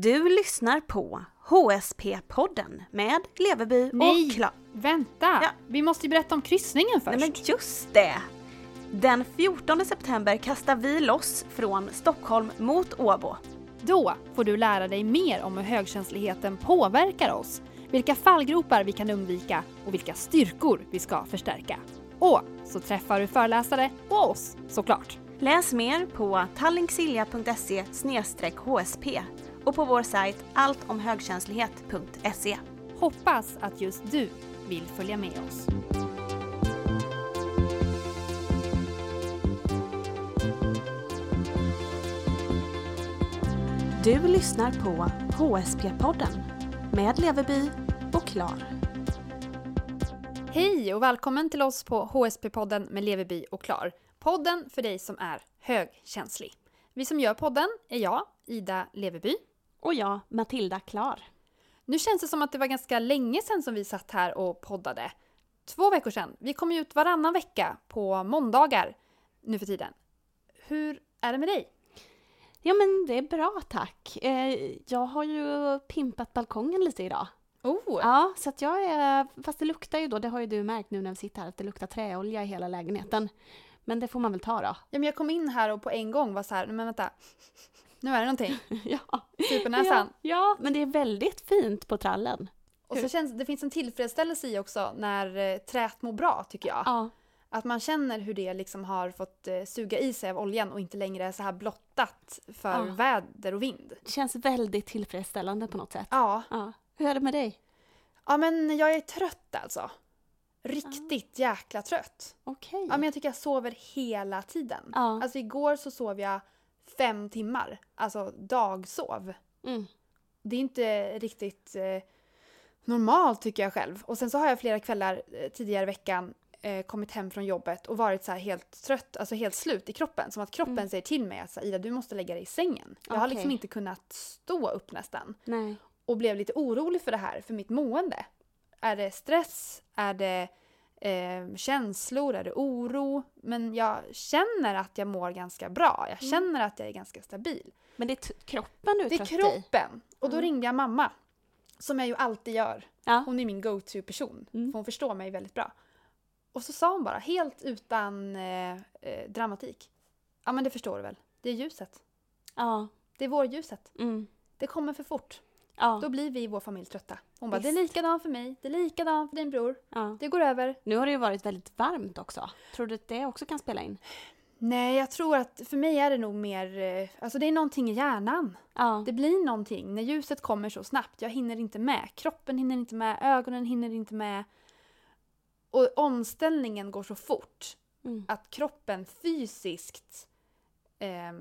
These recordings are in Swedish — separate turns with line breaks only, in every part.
Du lyssnar på HSP-podden med Leveby
Nej.
och Kla...
Vänta!
Ja.
Vi måste ju berätta om kryssningen först.
Nej men just det! Den 14 september kastar vi loss från Stockholm mot Åbo.
Då får du lära dig mer om hur högkänsligheten påverkar oss, vilka fallgropar vi kan undvika och vilka styrkor vi ska förstärka. Och så träffar du föreläsare och oss såklart.
Läs mer på tallingsilja.se hsp och på vår sajt alltomhögkänslighet.se.
Hoppas att just du vill följa med oss.
Du lyssnar på HSP-podden med Leveby och Klar.
Hej och välkommen till oss på HSP-podden med Leveby och Klar. Podden för dig som är högkänslig. Vi som gör podden är jag, Ida Leveby.
Och jag, Matilda Klar.
Nu känns det som att det var ganska länge sedan som vi satt här och poddade. Två veckor sedan. Vi kommer ut varannan vecka på måndagar nu för tiden. Hur är det med dig?
Ja men det är bra tack. Eh, Jag har ju pimpat balkongen lite idag.
Oh!
Ja, så att jag är, fast det luktar ju då, det har ju du märkt nu när vi sitter här, att det luktar träolja i hela lägenheten. Men det får man väl ta då.
Ja, men jag kom in här och på en gång var så här, men vänta. Nu är det någonting.
Ja,
Supernäsan.
ja, ja, men det är väldigt fint på trallen.
Och så känns det finns en tillfredsställelse i också när eh, träet mår bra tycker jag.
Ja,
Att man känner hur det liksom har fått eh, suga i sig av oljan och inte längre är så här blottat för
Ja.
väder och vind.
det känns väldigt tillfredsställande på något sätt.
Ja.
Ja. Hur är det med dig?
ja, men jag är trött alltså. Riktigt jäkla trött.
Okej.
Ja, men jag tycker jag sover hela tiden.
Ja.
Alltså igår så sov jag fem timmar. Alltså dagsov.
Mm.
Det är inte riktigt eh, normalt tycker jag själv. Och sen så har jag flera kvällar eh, tidigare i veckan eh, kommit hem från jobbet och varit så här helt trött, alltså helt slut i kroppen. Som att kroppen
Mm.
säger till mig att så Ida du måste lägga dig i sängen. Jag har liksom inte kunnat stå upp nästan.
Nej.
Och blev lite orolig för det här, för mitt mående. Är det stress? Är det eh, känslor? Är det oro? Men jag känner att jag mår ganska bra. Jag
Mm.
känner att jag är ganska stabil.
Men det är kroppen du är
Det är kroppen! Och då
Mm.
ringde jag mamma. Som jag ju alltid gör.
Ja.
Hon är min go-to-person.
Mm.
För hon förstår mig väldigt bra. Och så sa hon bara, helt utan eh, eh, dramatik. Ja men det förstår du väl. Det är ljuset.
Ja.
Det är vårljuset.
Mm.
Det kommer för fort.
Ja.
Då blir vi i vår familj trötta. Hon bara, det är likadant för mig. Det är likadant för din bror.
ja.
Det går över.
Nu har det ju varit väldigt varmt också. Tror du att det också kan spela in?
Nej, jag tror att för mig är det nog mer, eh, alltså det är någonting i hjärnan.
Ja.
Det blir någonting när ljuset kommer så snabbt. Jag hinner inte med. Kroppen hinner inte med. Ögonen hinner inte med. Och omställningen går så fort
Mm.
att kroppen fysiskt eh,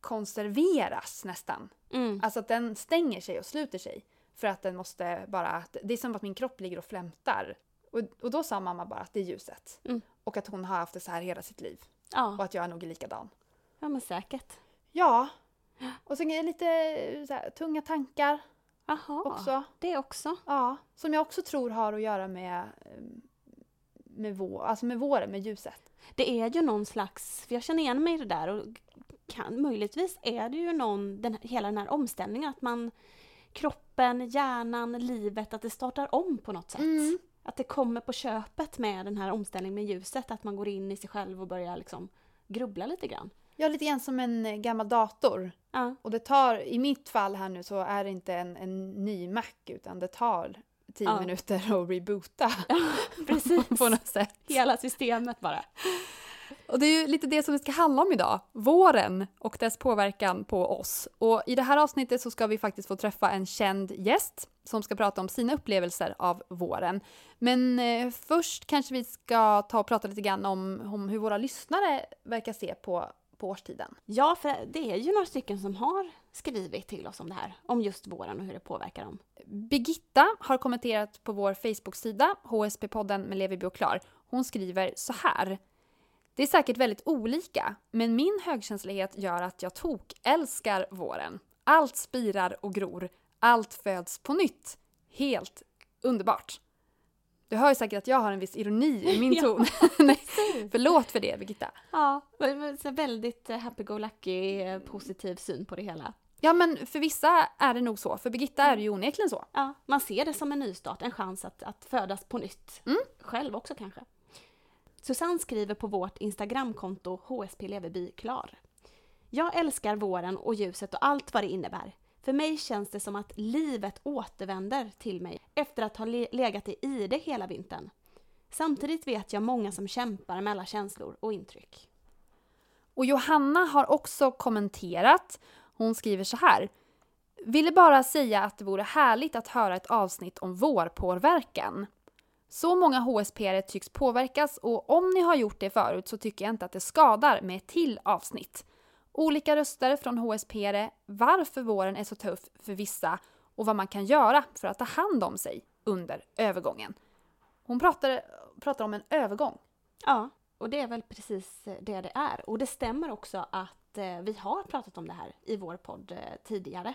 konserveras nästan.
Mm.
Alltså att den stänger sig och sluter sig. För att den måste bara... Det är som att min kropp ligger och flämtar. Och, och då sa mamma bara att det är ljuset.
Mm.
Och att hon har haft det så här hela sitt liv. Och
Ja.
att jag är nog likadan.
ja, men säkert.
Ja. Och det lite eh, så här, tunga tankar
Jaha.
också.
Det också.
Ja. Som jag också tror har att göra med, eh, med, vår, alltså med våren, med ljuset.
Det är ju någon slags, för jag känner igen mig i det där och kan, möjligtvis är det ju någon, den, hela den här omställningen att man kroppen, hjärnan, livet, att det startar om på något sätt.
Mm.
Att det kommer på köpet med den här omställningen med ljuset, att man går in i sig själv och börjar liksom grubbla lite grann.
Är lite grann som en eh, gammal dator.
Ja,
Och det tar, i mitt fall här nu så är det inte en, en ny Mac utan det tar tio
Ja.
minuter att reboota
precis.
på något sätt.
Hela systemet bara.
Och det är ju lite det som det ska handla om idag. Våren och dess påverkan på oss. Och i det här avsnittet så ska vi faktiskt få träffa en känd gäst som ska prata om sina upplevelser av våren. Men eh, först kanske vi ska ta och prata lite grann om, om hur våra lyssnare verkar se på, på årstiden.
Ja, för det är ju några stycken som har skrivit till oss om det här, om just våren och hur det påverkar dem.
Birgitta har kommenterat på vår Facebook-sida, HSP-podden med Levi Klar. Hon skriver så här. Det är säkert väldigt olika, men min högkänslighet gör att jag tok älskar våren. Allt spirar och gror. Allt föds på nytt. Helt underbart. Du hör ju säkert att jag har en viss ironi i min ton. Nej, Förlåt för det, Birgitta.
Ja, men- men så väldigt eh, happy-go-lucky, eh, positiv syn på det hela.
Ja men för vissa är det nog så, för Birgitta är det ju onekligen så.
Ja, man ser det som en nystart, en chans att, att födas på nytt.
Mm.
Själv också kanske. Susanne skriver på vårt Instagramkonto HSP Leverby Klar. Jag älskar våren och ljuset och allt vad det innebär. För mig känns det som att livet återvänder till mig efter att ha legat i ide hela vintern. Samtidigt vet jag många som kämpar med alla känslor och intryck.
Och Johanna har också kommenterat. Hon skriver så här. Ville bara säga att det vore härligt att höra ett avsnitt om vårpåverkan. Så många HSP tycks påverkas och om ni har gjort det förut så tycker jag inte att det skadar med ett till avsnitt. Olika röster från HSP, varför våren är så tuff för vissa och vad man kan göra för att ta hand om sig under övergången. Hon pratar, pratar om en övergång.
Ja, och det är väl precis eh, det det är. Och det stämmer också att eh, vi har pratat om det här i vår podd eh, tidigare.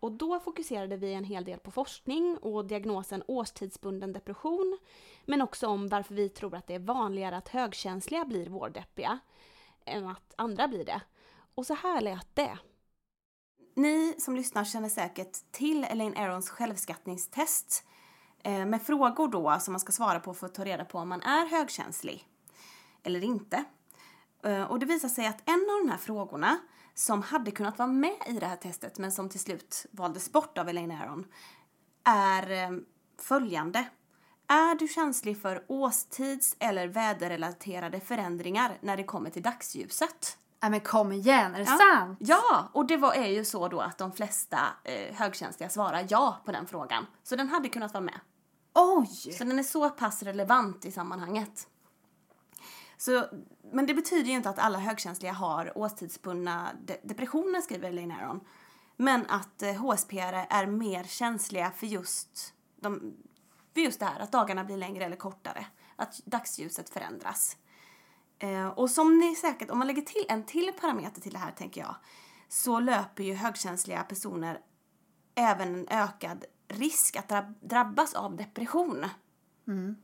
Och då fokuserade vi en hel del på forskning och diagnosen årstidsbunden depression, men också om varför vi tror att det är vanligare att högkänsliga blir vårdeppiga än att andra blir det. Och så här lät det.
Ni som lyssnar känner säkert till Elaine Arons självskattningstest eh, med frågor då som man ska svara på för att ta reda på om man är högkänslig eller inte. Eh, och det visar sig att en av de här frågorna som hade kunnat vara med i det här testet men som till slut valdes bort av Elaine Aron är eh, följande. Är du känslig för årstids eller väderrelaterade förändringar när det kommer till dagsljuset?
Nej men kom igen, är det
Ja.
sant?
Ja, och det var, är ju så då att de flesta eh, högkänsliga svarar ja på den frågan. Så den hade kunnat vara med.
Oj!
Så den är så pass relevant i sammanhanget. Så, men det betyder ju inte att alla högkänsliga har årstidsbundna de- depressioner, skriver Elaine Aron. Men att eh, HSP är mer känsliga för just, de, för just det här att dagarna blir längre eller kortare. Att dagsljuset förändras. Eh, och som ni säkert, om man lägger till en till parameter till det här tänker jag, så löper ju högkänsliga personer även en ökad risk att drabbas av depression. Mm.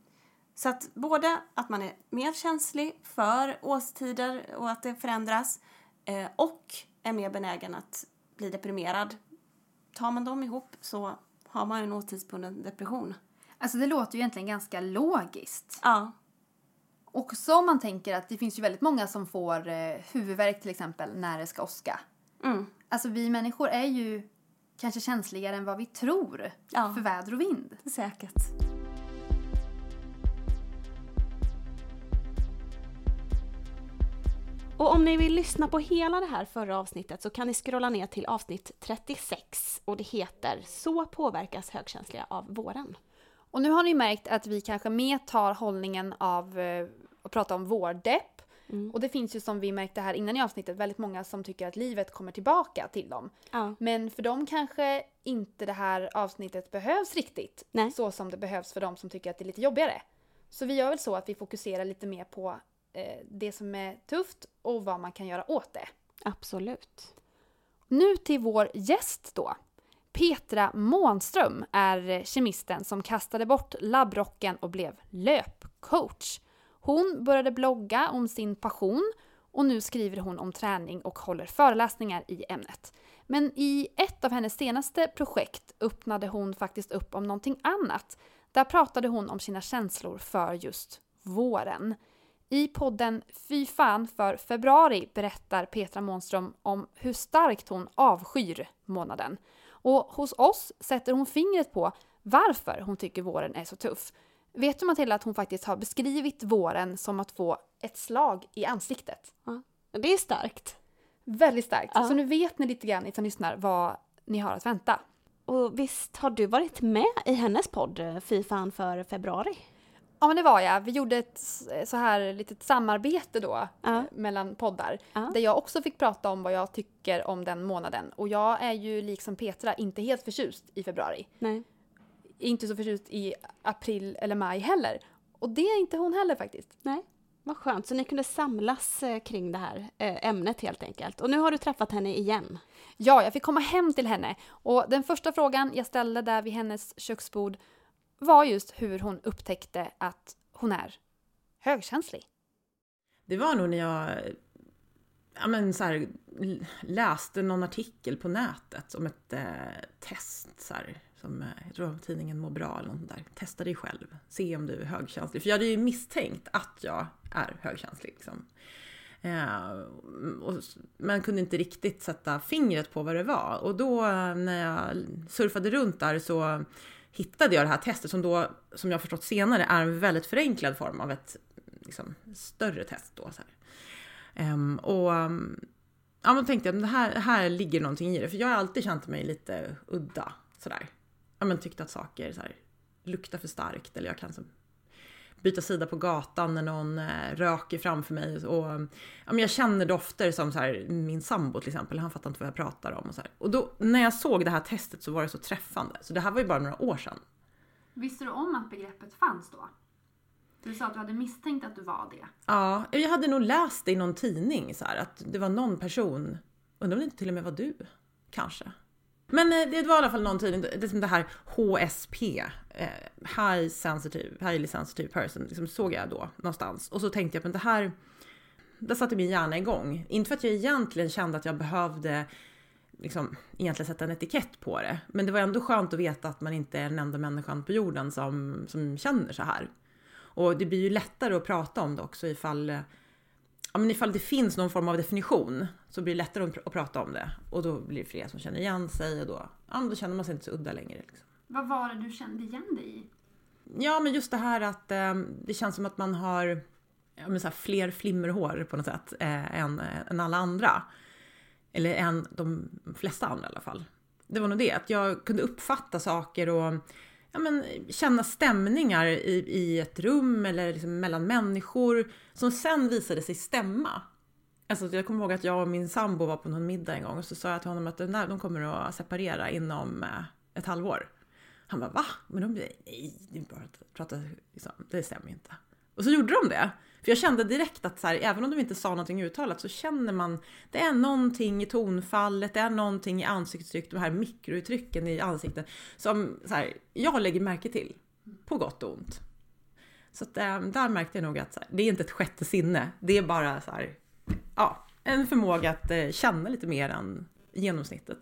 Så att både att man är mer känslig för årstider och att det förändras eh, och är mer benägen att bli deprimerad. Tar man dem ihop så har man ju en årstidsbunden depression.
Alltså det låter ju egentligen ganska logiskt.
Ja,
Också om man tänker att det finns ju väldigt många som får eh, huvudvärk till exempel när det ska åska.
mm.
Alltså vi människor är ju kanske känsligare än vad vi tror
Ja.
för väder och vind.
säkert.
Och om ni vill lyssna på hela det här förra avsnittet så kan ni scrolla ner till avsnitt 36 och det heter Så påverkas högkänsliga av våren.
Och nu har ni märkt att vi kanske mer tar hållningen av eh, att prata om vårdepp.
Mm.
Och det finns ju som vi märkte här innan i avsnittet väldigt många som tycker att livet kommer tillbaka till dem.
Ja.
Men för dem kanske inte det här avsnittet behövs riktigt.
Nej.
Så som det behövs för dem som tycker att det är lite jobbigare. Så vi gör väl så att vi fokuserar lite mer på det som är tufft och vad man kan göra åt det.
Absolut.
Nu till vår gäst då. Petra Månström är eh, kemisten som kastade bort labbrocken och blev löpcoach. Hon började blogga om sin passion och nu skriver hon om träning och håller föreläsningar i ämnet. Men i ett av hennes senaste projekt öppnade hon faktiskt upp om någonting annat. Där pratade hon om sina känslor för just våren. I podden Fy fan för februari berättar Petra Månström om hur starkt hon avskyr månaden. Och hos oss sätter hon fingret på varför hon tycker våren är så tuff. Vet du Matilda att hon faktiskt har beskrivit våren som att få ett slag i ansiktet?
Det är starkt.
Väldigt starkt.
Ja.
Så nu vet ni lite grann, ni som lyssnar, vad ni har att vänta.
Och visst har du varit med i hennes podd eh, Fy fan för februari?
Ja men det var jag. Vi gjorde ett så här litet samarbete då
Ja.
mellan poddar.
Ja.
Där jag också fick prata om vad jag tycker om den månaden. Och jag är ju liksom Petra inte helt förtjust i februari.
Nej.
Inte så förtjust i april eller maj heller. Och det är inte hon heller faktiskt.
Nej. Vad skönt, så ni kunde samlas eh, kring det här eh, ämnet helt enkelt. Och nu har du träffat henne igen.
Ja, jag fick komma hem till henne. Och den första frågan jag ställde där vid hennes köksbord var just hur hon upptäckte att hon är högkänslig.
Det var nog när jag ja, men så här, läste någon artikel på nätet om ett eh, test. Så här, som, eh, jag tror tidningen Må bra eller något där. Testa dig själv, se om du är högkänslig. För jag hade ju misstänkt att jag är högkänslig. Liksom. Eh, och, men kunde inte riktigt sätta fingret på vad det var. Och då eh, när jag surfade runt där så hittade jag det här testet som då, som jag förstått senare, är en väldigt förenklad form av ett liksom, större test. Då, så um, och ja, men tänkte jag, det här, här ligger någonting i det, för jag har alltid känt mig lite udda sådär. Ja, men tyckte att saker så här, luktar för starkt eller jag kan så, byta sida på gatan när någon eh, röker framför mig. Och, ja, jag känner dofter som så här, min sambo till exempel, han fattar inte vad jag pratar om. Och, så här. och då när jag såg det här testet så var det så träffande. Så det här var ju bara några år sedan.
Visste du om att begreppet fanns då? Du sa att du hade misstänkt att du var det.
Ja, jag hade nog läst det i någon tidning så här, att det var någon person, undrar om det inte till och med var du? Kanske. Men eh, det var i alla fall någon tidning, det, det här HSP, eh, High Sensitive, Highly Sensitive Person, liksom såg jag då någonstans. Och så tänkte jag, men det här, där satte min hjärna igång. Inte för att jag egentligen kände att jag behövde liksom, egentligen sätta en etikett på det. Men det var ändå skönt att veta att man inte är den enda människan på jorden som, som känner så här. Och det blir ju lättare att prata om det också ifall, eh, ja, men ifall det finns någon form av definition så blir det lättare att prata om det. Och då blir det fler som känner igen sig och då, ja, då känner man sig inte så udda längre. Liksom.
Vad var det du kände igen dig i?
Ja, men just det här att eh, det känns som att man har ja, men så här, fler flimmerhår på något sätt eh, än, än alla andra. Eller än de flesta andra i alla fall. Det var nog det, att jag kunde uppfatta saker och ja, men, känna stämningar i, i ett rum eller liksom mellan människor som sen visade sig stämma. Alltså, jag kommer ihåg att jag och min sambo var på någon middag en gång och så sa jag till honom att de kommer att separera inom eh, ett halvår. Han bara va? Men de nej, det är bara att prata, liksom, det stämmer inte. Och så gjorde de det. För jag kände direkt att så här, även om de inte sa någonting uttalat så känner man, det är någonting i tonfallet, det är någonting i ansiktsuttryck, de här mikrouttrycken i ansiktet som så här, jag lägger märke till. På gott och ont. Så att, eh, där märkte jag nog att här, det är inte ett sjätte sinne, det är bara så här, ja, en förmåga att eh, känna lite mer än genomsnittet.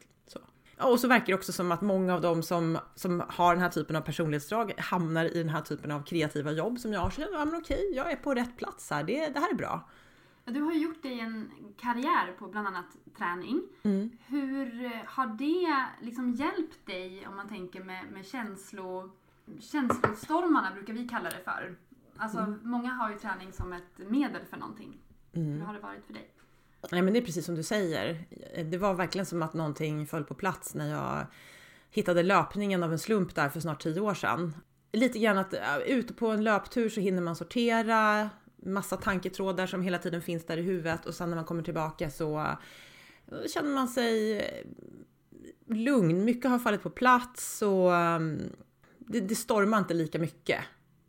Och så verkar det också som att många av dem som, som har den här typen av personlighetsdrag hamnar i den här typen av kreativa jobb som jag har. Så ja men okej, jag är på rätt plats här. Det, det här är bra.
Du har ju gjort dig en karriär på bland annat träning. Mm. Hur har det liksom hjälpt dig om man tänker med, med känslo, känslostormarna brukar vi kalla det för. Alltså mm. många har ju träning som ett medel för någonting. Mm. Hur har det varit för dig?
Nej men det är precis som du säger. Det var verkligen som att någonting föll på plats när jag hittade löpningen av en slump där för snart tio år sedan. Lite grann att ute på en löptur så hinner man sortera massa tanketrådar som hela tiden finns där i huvudet och sen när man kommer tillbaka så känner man sig lugn. Mycket har fallit på plats och mm, det, det stormar inte lika mycket.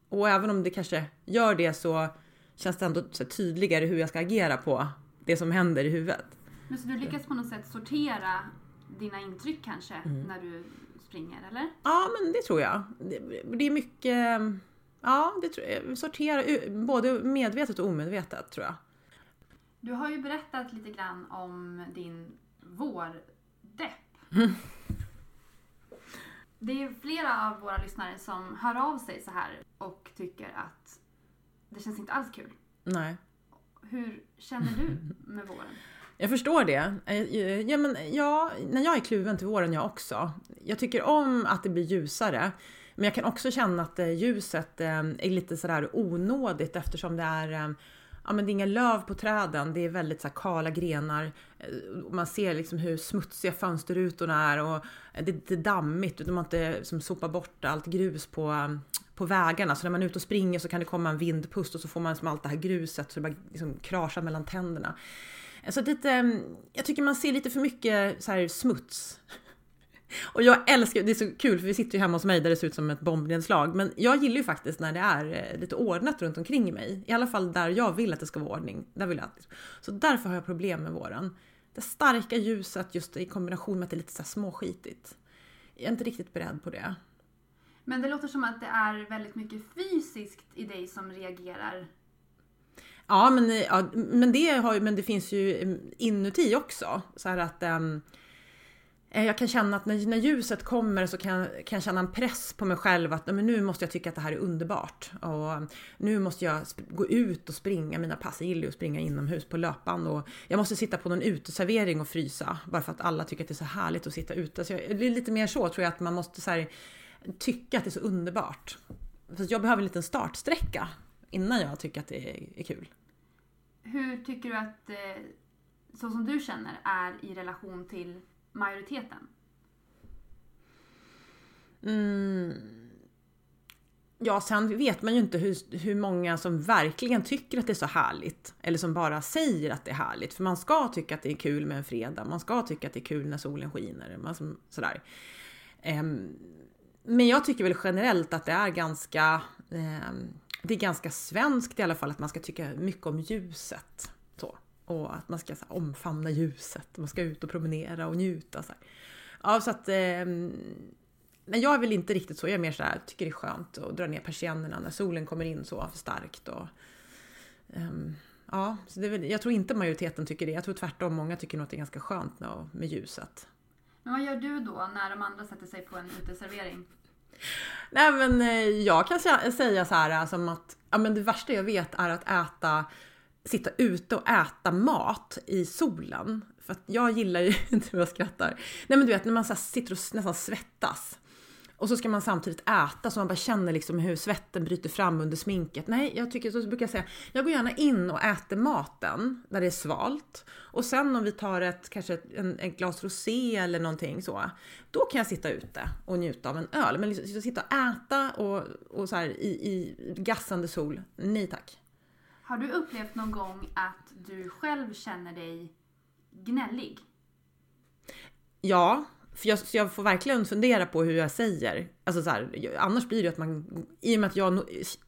Och även om det kanske gör det så känns det ändå tydligare hur jag ska agera på det som händer i huvudet.
Men så du lyckas på något sätt sortera dina intryck kanske mm. när du springer, eller?
Ja, men det tror jag. Det, det är mycket... Ja, det tror jag. Sortera både medvetet och omedvetet, tror jag.
Du har ju berättat lite grann om din vårdepp. Det är flera av våra lyssnare som hör av sig så här och tycker att det känns inte alls kul.
Nej.
Hur känner du med våren?
Jag förstår det. Eh, ja, men, ja, när jag är kluven till våren jag också. Jag tycker om att det blir ljusare. Men jag kan också känna att eh, ljuset eh, är lite sådär onådigt eftersom det är Ja, men det är inga löv på träden, det är väldigt så här, kala grenar. Man ser liksom hur smutsiga fönsterrutorna är och det, är lite dammigt. De har inte som sopar bort allt grus på, på vägarna. Så alltså när man är ute och springer så kan det komma en vindpust och så får man som allt det här gruset så det bara liksom kraschar mellan tänderna. Så lite, mm, jag tycker man ser lite för mycket så här smuts. Och jag älskar, det är så kul för vi sitter ju hemma hos mig där det ser ut som ett bombnedslag. Men jag gillar ju faktiskt när det är eh, lite ordnat runt omkring mig. I alla fall där jag vill att det ska vara ordning. Där vill jag. Så därför har jag problem med våren. Det starka ljuset just i kombination med att det är lite så småskitigt. Jag är inte riktigt beredd på det.
Men det låter som att det är väldigt mycket fysiskt i dig som reagerar.
Ja, men, ja, men, det, har, men det finns ju mm, inuti också. Så här att um, jag kan känna att när, när ljuset kommer så kan, kan jag känna en press på mig själv att men nu måste jag tycka att det här är underbart. Och ehm, nu måste jag gå ut och springa mina pass. Jag gillar ju att springa inomhus på löpband och jag måste sitta på någon uteservering och frysa bara för att alla tycker att det är så härligt att sitta ute. Så jag, det är lite mer så tror jag att man måste så här, tycka att det är så underbart. För jag behöver en liten startsträcka innan jag tycker att det är, kul.
Hur tycker du att eh, så som du känner är i relation till majoriteten?
Mm. Ja, sen vet man ju inte hur, hur många som verkligen tycker att det är så härligt. Eller som bara säger att det är härligt. För man ska tycka att det är kul med en fredag. Man ska tycka att det är kul när solen skiner. Man som, sådär. Um, men jag tycker väl generellt att det är ganska eh, det är ganska svenskt i alla fall att man ska tycka mycket om ljuset. Så. Och att man ska så här, omfamna ljuset, man ska ut och promenera och njuta. Så här. Ja, så att... Eh, men jag är väl inte riktigt så, jag är mer så här, tycker det är skönt att dra ner persiennerna när solen kommer in så för starkt. Och, um, ja, så det är väl, jag tror inte majoriteten tycker det. Jag tror tvärtom, många tycker nog att det är ganska skönt med, med ljuset.
Men vad gör du då när de andra sätter sig på en uteservering?
Nej men eh, jag kan säga så här eh, som att ja, men det värsta jag vet är att äta, sitta ute och äta mat i solen. För att jag gillar ju, inte hur jag skrattar. Nej men du vet när man så sitter och nästan svettas. Och så ska man samtidigt äta så man bara känner liksom hur svetten bryter fram under sminket. Nej, jag tycker så brukar jag säga. Jag går gärna in och äter maten när det är svalt. Och sen om vi tar ett, kanske ett, en, ett glas rosé eller någonting så. Då kan jag sitta ute och njuta av en öl. Men liksom, sitta och äta och, och så här i, i gassande sol. Nej tack.
Har du upplevt någon gång att du själv känner dig gnällig?
Ja, för jag, så jag får verkligen fundera på hur jag säger. Alltså så här, annars blir det att man, i och med att jag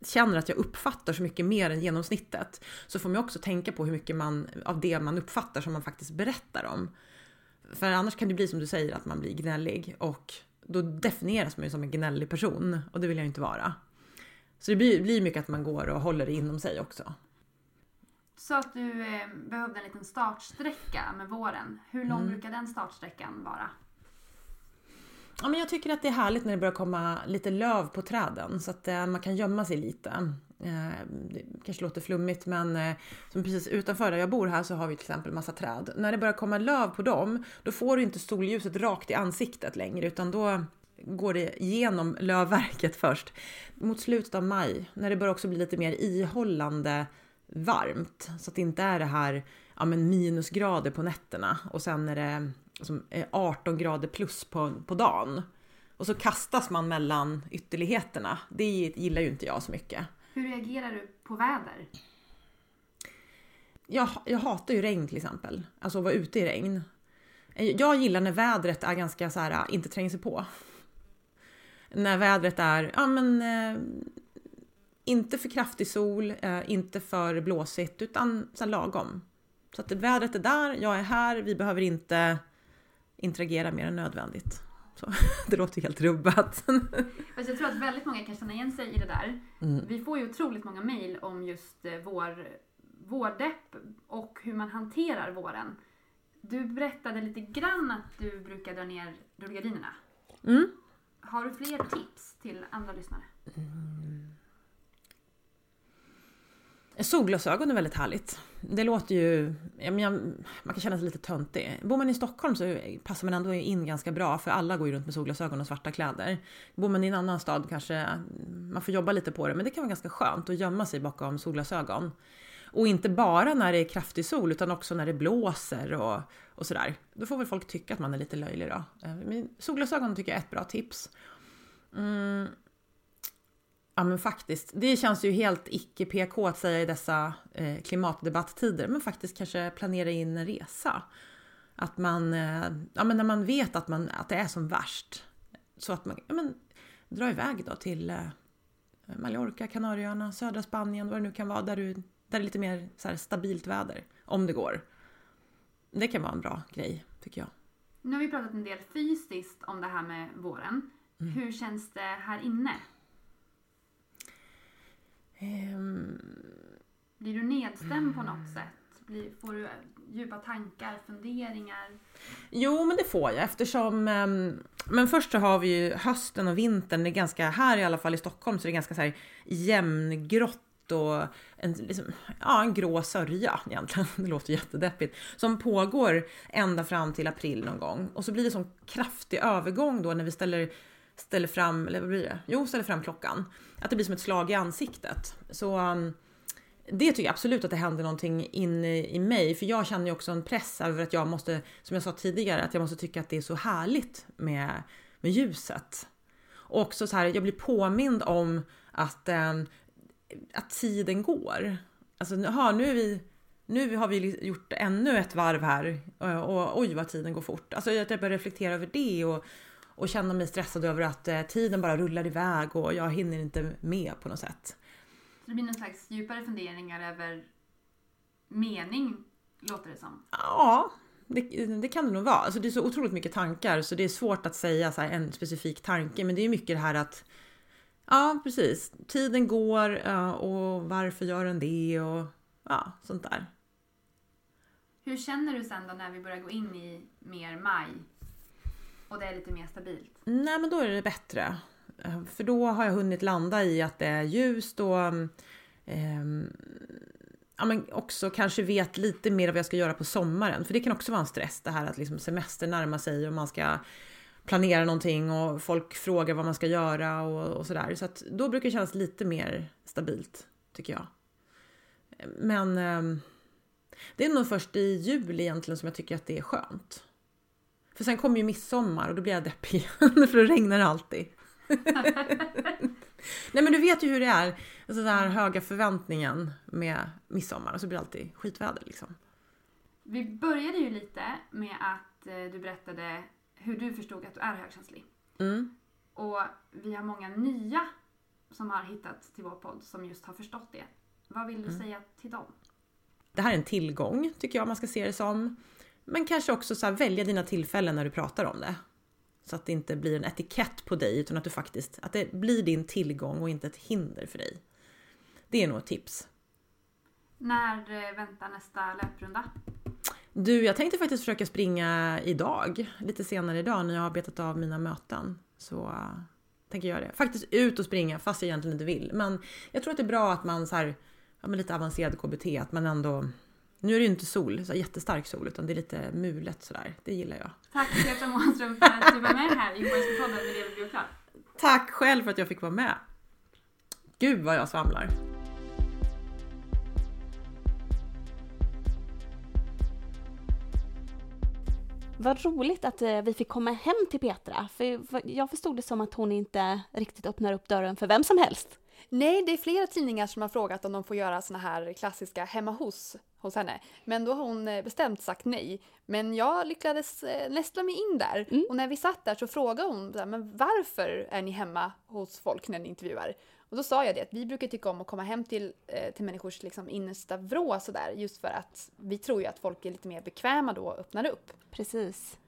känner att jag uppfattar så mycket mer än genomsnittet, så får man också tänka på hur mycket man, av det man uppfattar som man faktiskt berättar om. För annars kan det bli som du säger, att man blir gnällig och då definieras man ju som en gnällig person och det vill jag inte vara. Så det blir, blir mycket att man går och håller det inom sig också.
Du sa att du eh, behövde en liten startsträcka med våren. Hur lång mm. brukar den startsträckan vara?
Ja, men jag tycker att det är härligt när det börjar komma lite löv på träden så att eh, man kan gömma sig lite. Eh, det kanske låter flummigt men eh, som precis utanför där jag bor här så har vi till exempel massa träd. När det börjar komma löv på dem då får du inte solljuset rakt i ansiktet längre utan då går det genom lövverket först. Mot slutet av maj när det börjar också bli lite mer ihållande varmt så att det inte är det här ja, men minusgrader på nätterna och sen är det som är 18 grader plus på, på dagen. Och så kastas man mellan ytterligheterna. Det gillar ju inte jag så mycket.
Hur reagerar du på väder?
Jag, jag hatar ju regn till exempel. Alltså att vara ute i regn. Jag gillar när vädret är ganska så här, inte tränger sig på. När vädret är, ja men eh, inte för kraftig sol, eh, inte för blåsigt, utan så lagom. Så att vädret är där, jag är här, vi behöver inte interagera mer än nödvändigt. Så, det låter helt rubbat.
Alltså jag tror att väldigt många kan känna igen sig i det där. Mm. Vi får ju otroligt många mejl om just eh, vår, vårdepp och hur man hanterar våren. Du berättade lite grann att du brukar dra ner rullgardinerna. Mm. Har du fler tips till andra lyssnare? Mm.
Solglasögon är väldigt härligt. Det låter ju... man kan känna sig lite töntig. Bor man i Stockholm så passar man ändå in ganska bra för alla går ju runt med solglasögon och svarta kläder. Bor man i en annan stad kanske man får jobba lite på det men det kan vara ganska skönt att gömma sig bakom solglasögon. Och inte bara när det är kraftig sol utan också när det blåser och, och sådär. Då får väl folk tycka att man är lite löjlig då. Eh, men solglasögon tycker jag är ett bra tips. Mm. Ja men faktiskt, det känns ju helt icke PK att säga i dessa eh, klimatdebatttider, men faktiskt kanske planera in en resa. Att man, eh, ja men när man vet att, man, att det är som värst, så att man ja, men, drar iväg då till eh, Mallorca, Kanarieöarna, södra Spanien, vad det nu kan vara, där, du, där det är lite mer så här, stabilt väder, om det går. Det kan vara en bra grej, tycker jag.
Nu har vi pratat en del fysiskt om det här med våren. Mm. Hur känns det här inne? Um, Blir du nedstämd på något sätt? Blir, får du djupa tankar, funderingar?
Jo, men det får jag eftersom... ehm, men först så har vi ju hösten och vintern. Det är ganska, här i alla fall i Stockholm, så är det ganska så här jämngrått och en, liksom, ja, en grå sörja egentligen. Det låter jättedeppigt. Som pågår ända fram till april någon gång. Och så blir det sån kraftig övergång då när vi ställer, ställer fram, eller vad blir det? Jo, ställer fram klockan. Att det blir som ett slag i ansiktet. Så um, det tycker jag absolut att det händer någonting inne i mig. För jag känner ju också en press över att jag måste, som jag sa tidigare, att jag måste tycka att det är så härligt med, med ljuset. Och också så här, jag blir påmind om att, eh, att tiden går. Alltså, aha, nu, är vi, nu har vi gjort ännu ett varv här och, och oj vad tiden går fort. Alltså att jag börjar reflektera över det och, och känna mig stressad över att eh, tiden bara rullar iväg och jag hinner inte med på något sätt.
Så det blir någon slags djupare funderingar över mening, låter det som.
Ja, det, det kan det nog vara. Alltså det är så otroligt mycket tankar så det är svårt att säga en specifik tanke. Men det är mycket det här att Ja, precis. Tiden går och varför gör den det och ja, sånt där.
Hur känner du sen då när vi börjar gå in i mer maj och det är lite mer stabilt?
Nej, men då är det bättre. Eh, för då har jag hunnit landa i att det är ljust och eh, ja, men också kanske vet lite mer vad jag ska göra på sommaren. För det kan också vara en stress det här att liksom semester närmar sig och man ska planera någonting och folk frågar vad man ska göra och, och sådär. Så att då brukar det kännas lite mer stabilt tycker jag. Men eh, det är nog först i juli egentligen som jag tycker att det är skönt. För sen kommer ju midsommar och då blir jag deppig igen för då regnar det alltid. Nej men du vet ju hur det är. Alltså den här höga förväntningen med midsommar och så blir det alltid skitväder liksom.
Vi började ju lite med att eh, du berättade hur du förstod att du är högkänslig.
Mm.
Och vi har många nya som har hittat till vår podd som just har förstått det. Vad vill du säga till dem?
Det här är en tillgång tycker jag man ska se det som. Men kanske också så här, välja dina tillfällen när du pratar om det. Så att det inte blir en etikett på dig utan att du faktiskt, att det blir din tillgång och inte ett hinder för dig. Det är nog ett tips.
När eh, väntar nästa löprunda?
Du, jag tänkte faktiskt försöka springa idag, lite senare idag när jag har betat av mina möten. Så uh, tänker jag det. Faktiskt ut och springa fast jag egentligen inte vill. Men jag tror att det är bra att man så här, ja lite avancerad KBT, att man ändå nu är det ju inte sol, så jättestark sol, utan det är lite mulet sådär. Det gillar jag.
Tack Petra Månström för att du var med här i HSB-podden med Lever bli klar.
Tack själv för att jag fick vara med. Gud vad jag svamlar.
Vad roligt att eh, vi fick komma hem till Petra, för jag förstod det som att hon inte riktigt öppnar upp dörren för vem som helst.
Nej, det är flera tidningar som har frågat om de får göra såna här klassiska hemma hos hos henne. Men då har hon eh, bestämt sagt nej. Men jag lyckades eh, nästla mig in där.
Mm.
Och när vi satt där så frågade hon men varför är ni hemma hos folk när ni intervjuar? Och då sa jag det att vi brukar tycka om att komma hem till, eh, till människors liksom, innersta vrå sådär. Just för att vi tror ju att folk är lite mer bekväma då och öppnar upp.
Precis.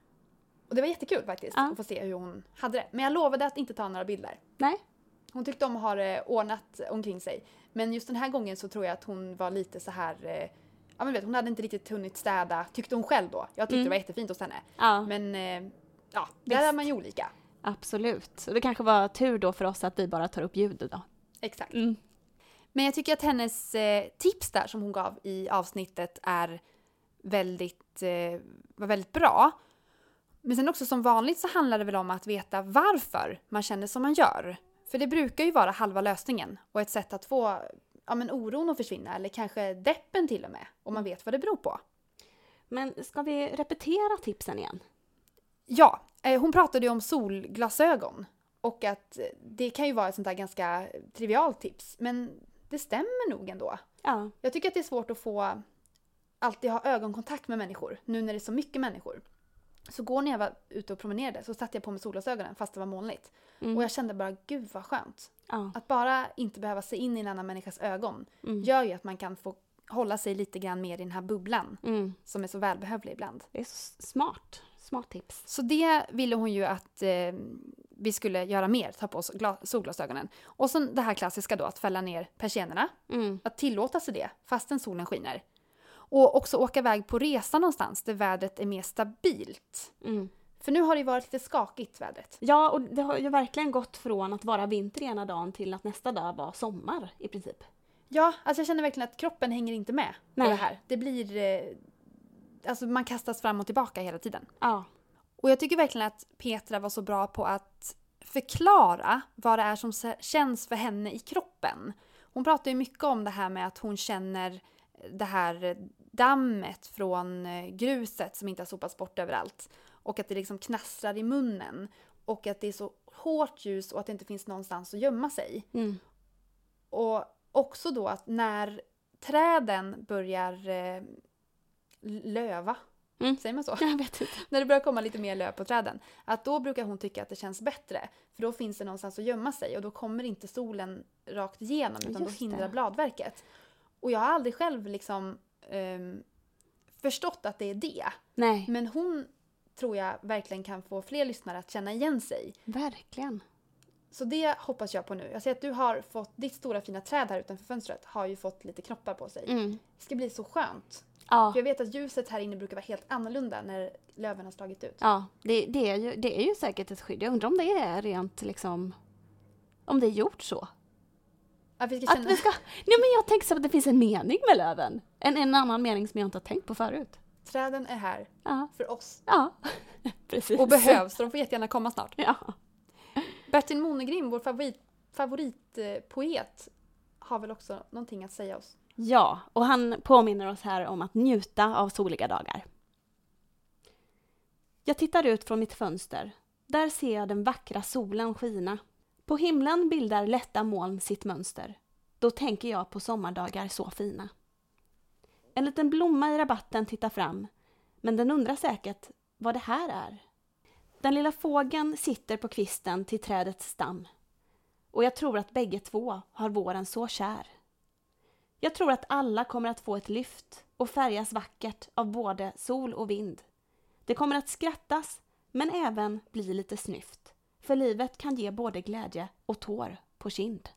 Och det var jättekul faktiskt
Ja.
att få se hur hon hade det. Men jag lovade att inte ta några bilder.
Nej,
Hon tyckte om att ha det ordnat omkring sig. Men just den här gången så tror jag att hon var lite så här... eh, Ja men vet, hon hade inte riktigt hunnit städa, tyckte hon själv då. Jag tyckte
Mm.
det var jättefint hos henne.
ja,
Men eh, ja,
Visst.
där är man ju olika.
absolut. Och det kanske var tur då för oss att vi bara tar upp ljudet då.
Exakt.
Mm.
Men jag tycker att hennes eh, tips där som hon gav i avsnittet är väldigt, eh, var väldigt bra. Men sen också som vanligt så handlar det väl om att veta varför man känner som man gör. För det brukar ju vara halva lösningen och ett sätt att få ja, men oron att försvinna eller kanske deppen till och med om man vet vad det beror på.
Men ska vi repetera tipsen igen?
Ja, eh, hon pratade ju om solglasögon och att eh, det kan ju vara ett sånt där ganska trivialt tips men det stämmer nog ändå.
Ja,
Jag tycker att det är svårt att få alltid ha ögonkontakt med människor nu när det är så mycket människor. Så går när jag var ute och promenerade så satte jag på mig solglasögonen fast det var molnigt.
mm.
Och jag kände bara gud vad skönt.
ja.
Att bara inte behöva se in i en annan människas ögon
Mm.
gör ju att man kan få hålla sig lite grann mer i den här bubblan
Mm.
som är så välbehövlig ibland.
Det är så smart. Smart tips.
Så det ville hon ju att eh, vi skulle göra mer, ta på oss gla- solglasögonen. Och sen det här klassiska då, att fälla ner persiennerna.
Mm.
Att tillåta sig det, fastän solen skiner. Och också åka iväg på resa någonstans där vädret är mer stabilt.
Mm.
För nu har det ju varit lite skakigt vädret.
Ja, och det har ju verkligen gått från att vara vinter ena dagen till att nästa dag var sommar i princip.
Ja, alltså jag känner verkligen att kroppen hänger inte med
Nej.
på det här. Det blir... Eh, alltså man kastas fram och tillbaka hela tiden.
Ja.
Och jag tycker verkligen att Petra var så bra på att förklara vad det är som känns för henne i kroppen. Hon pratar ju mycket om det här med att hon känner det här dammet från eh, gruset som inte har sopats bort överallt. Och att det liksom knastrar i munnen. Och att det är så hårt ljus och att det inte finns någonstans att gömma sig.
Mm.
Och också då att när träden börjar eh, löva,
Mm.
säger man så?
Jag vet inte.
när det börjar komma lite mer löv på träden, att då brukar hon tycka att det känns bättre. För då finns det någonstans att gömma sig och då kommer inte solen rakt igenom utan
Just
då hindrar
det.
bladverket. Och jag har aldrig själv liksom ehm, förstått att det är det.
Nej,
Men hon tror jag verkligen kan få fler lyssnare att känna igen sig.
verkligen.
Så det hoppas jag på nu. Jag ser att du har fått, ditt stora fina träd här utanför fönstret har ju fått lite knoppar på sig.
Mm.
Det ska bli så skönt.
Ja.
För jag vet att ljuset här inne brukar vara helt annorlunda när löven har slagit ut.
Ja, det, det, är ju, det är ju säkert ett skydd. Jag undrar om det är rent liksom... Om det är gjort så.
Att vi ska
Att
känna...
vi ska... Nej men jag tänker så att det finns en mening med löven. En, en annan mening som jag inte har tänkt på förut.
Träden är här
Ja,
för oss.
ja. precis.
Och behövs, så de får jättegärna komma snart.
Ja.
Bertil Monegrim, vår favorit, favoritpoet, har väl också någonting att säga oss.
ja, och han påminner oss här om att njuta av soliga dagar. Jag tittar ut från mitt fönster. Där ser jag den vackra solen skina. På himlen bildar lätta moln sitt mönster. Då tänker jag på sommardagar så fina. En liten blomma i rabatten tittar fram, men den undrar säkert vad det här är. Den lilla fågeln sitter på kvisten till trädets stam. Och jag tror att bägge två har våren så kär. Jag tror att alla kommer att få ett lyft och färgas vackert av både sol och vind. Det kommer att skrattas, men även bli lite snyft. För livet kan ge både glädje och tår på kind.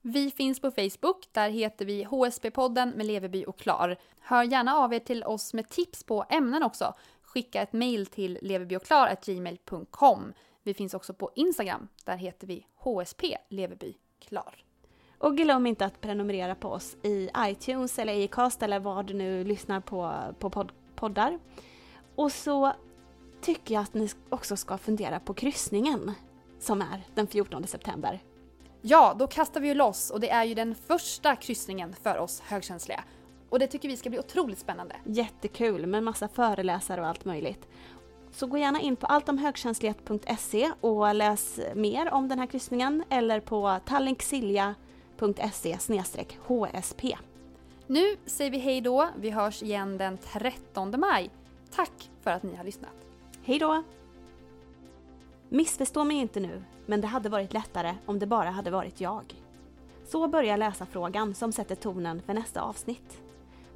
Vi finns på Facebook, där heter vi HSP-podden med Leveby och Klar. Hör gärna av er till oss med tips på ämnen också. Skicka ett mail till leverbyochklar.gmail.com. Vi finns också på Instagram, där heter vi HSP Leveby Klar.
Och glöm inte att prenumerera på oss i iTunes eller Acast eller vad du nu lyssnar på, på podd, poddar. Och så tycker jag att ni också ska fundera på kryssningen som är den 14 september.
Ja, då kastar vi ju loss och det är ju den första kryssningen för oss högkänsliga. Och det tycker vi ska bli otroligt spännande.
Jättekul med massa föreläsare och allt möjligt. Så gå gärna in på alltomhögkänslighet.se och läs mer om den här kryssningen eller på tallinksilja.se hsp.
Nu säger vi hej då. Vi hörs igen den 13 maj. Tack för att ni har lyssnat.
Hej då! Missförstå mig inte nu, men det hade varit lättare om det bara hade varit jag. Så börjar läsarfrågan som sätter tonen för nästa avsnitt.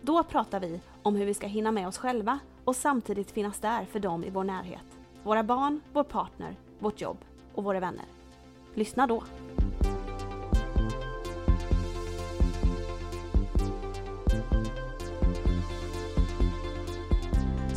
Då pratar vi om hur vi ska hinna med oss själva och samtidigt finnas där för dem i vår närhet. Våra barn, vår partner, vårt jobb och våra vänner. Lyssna då!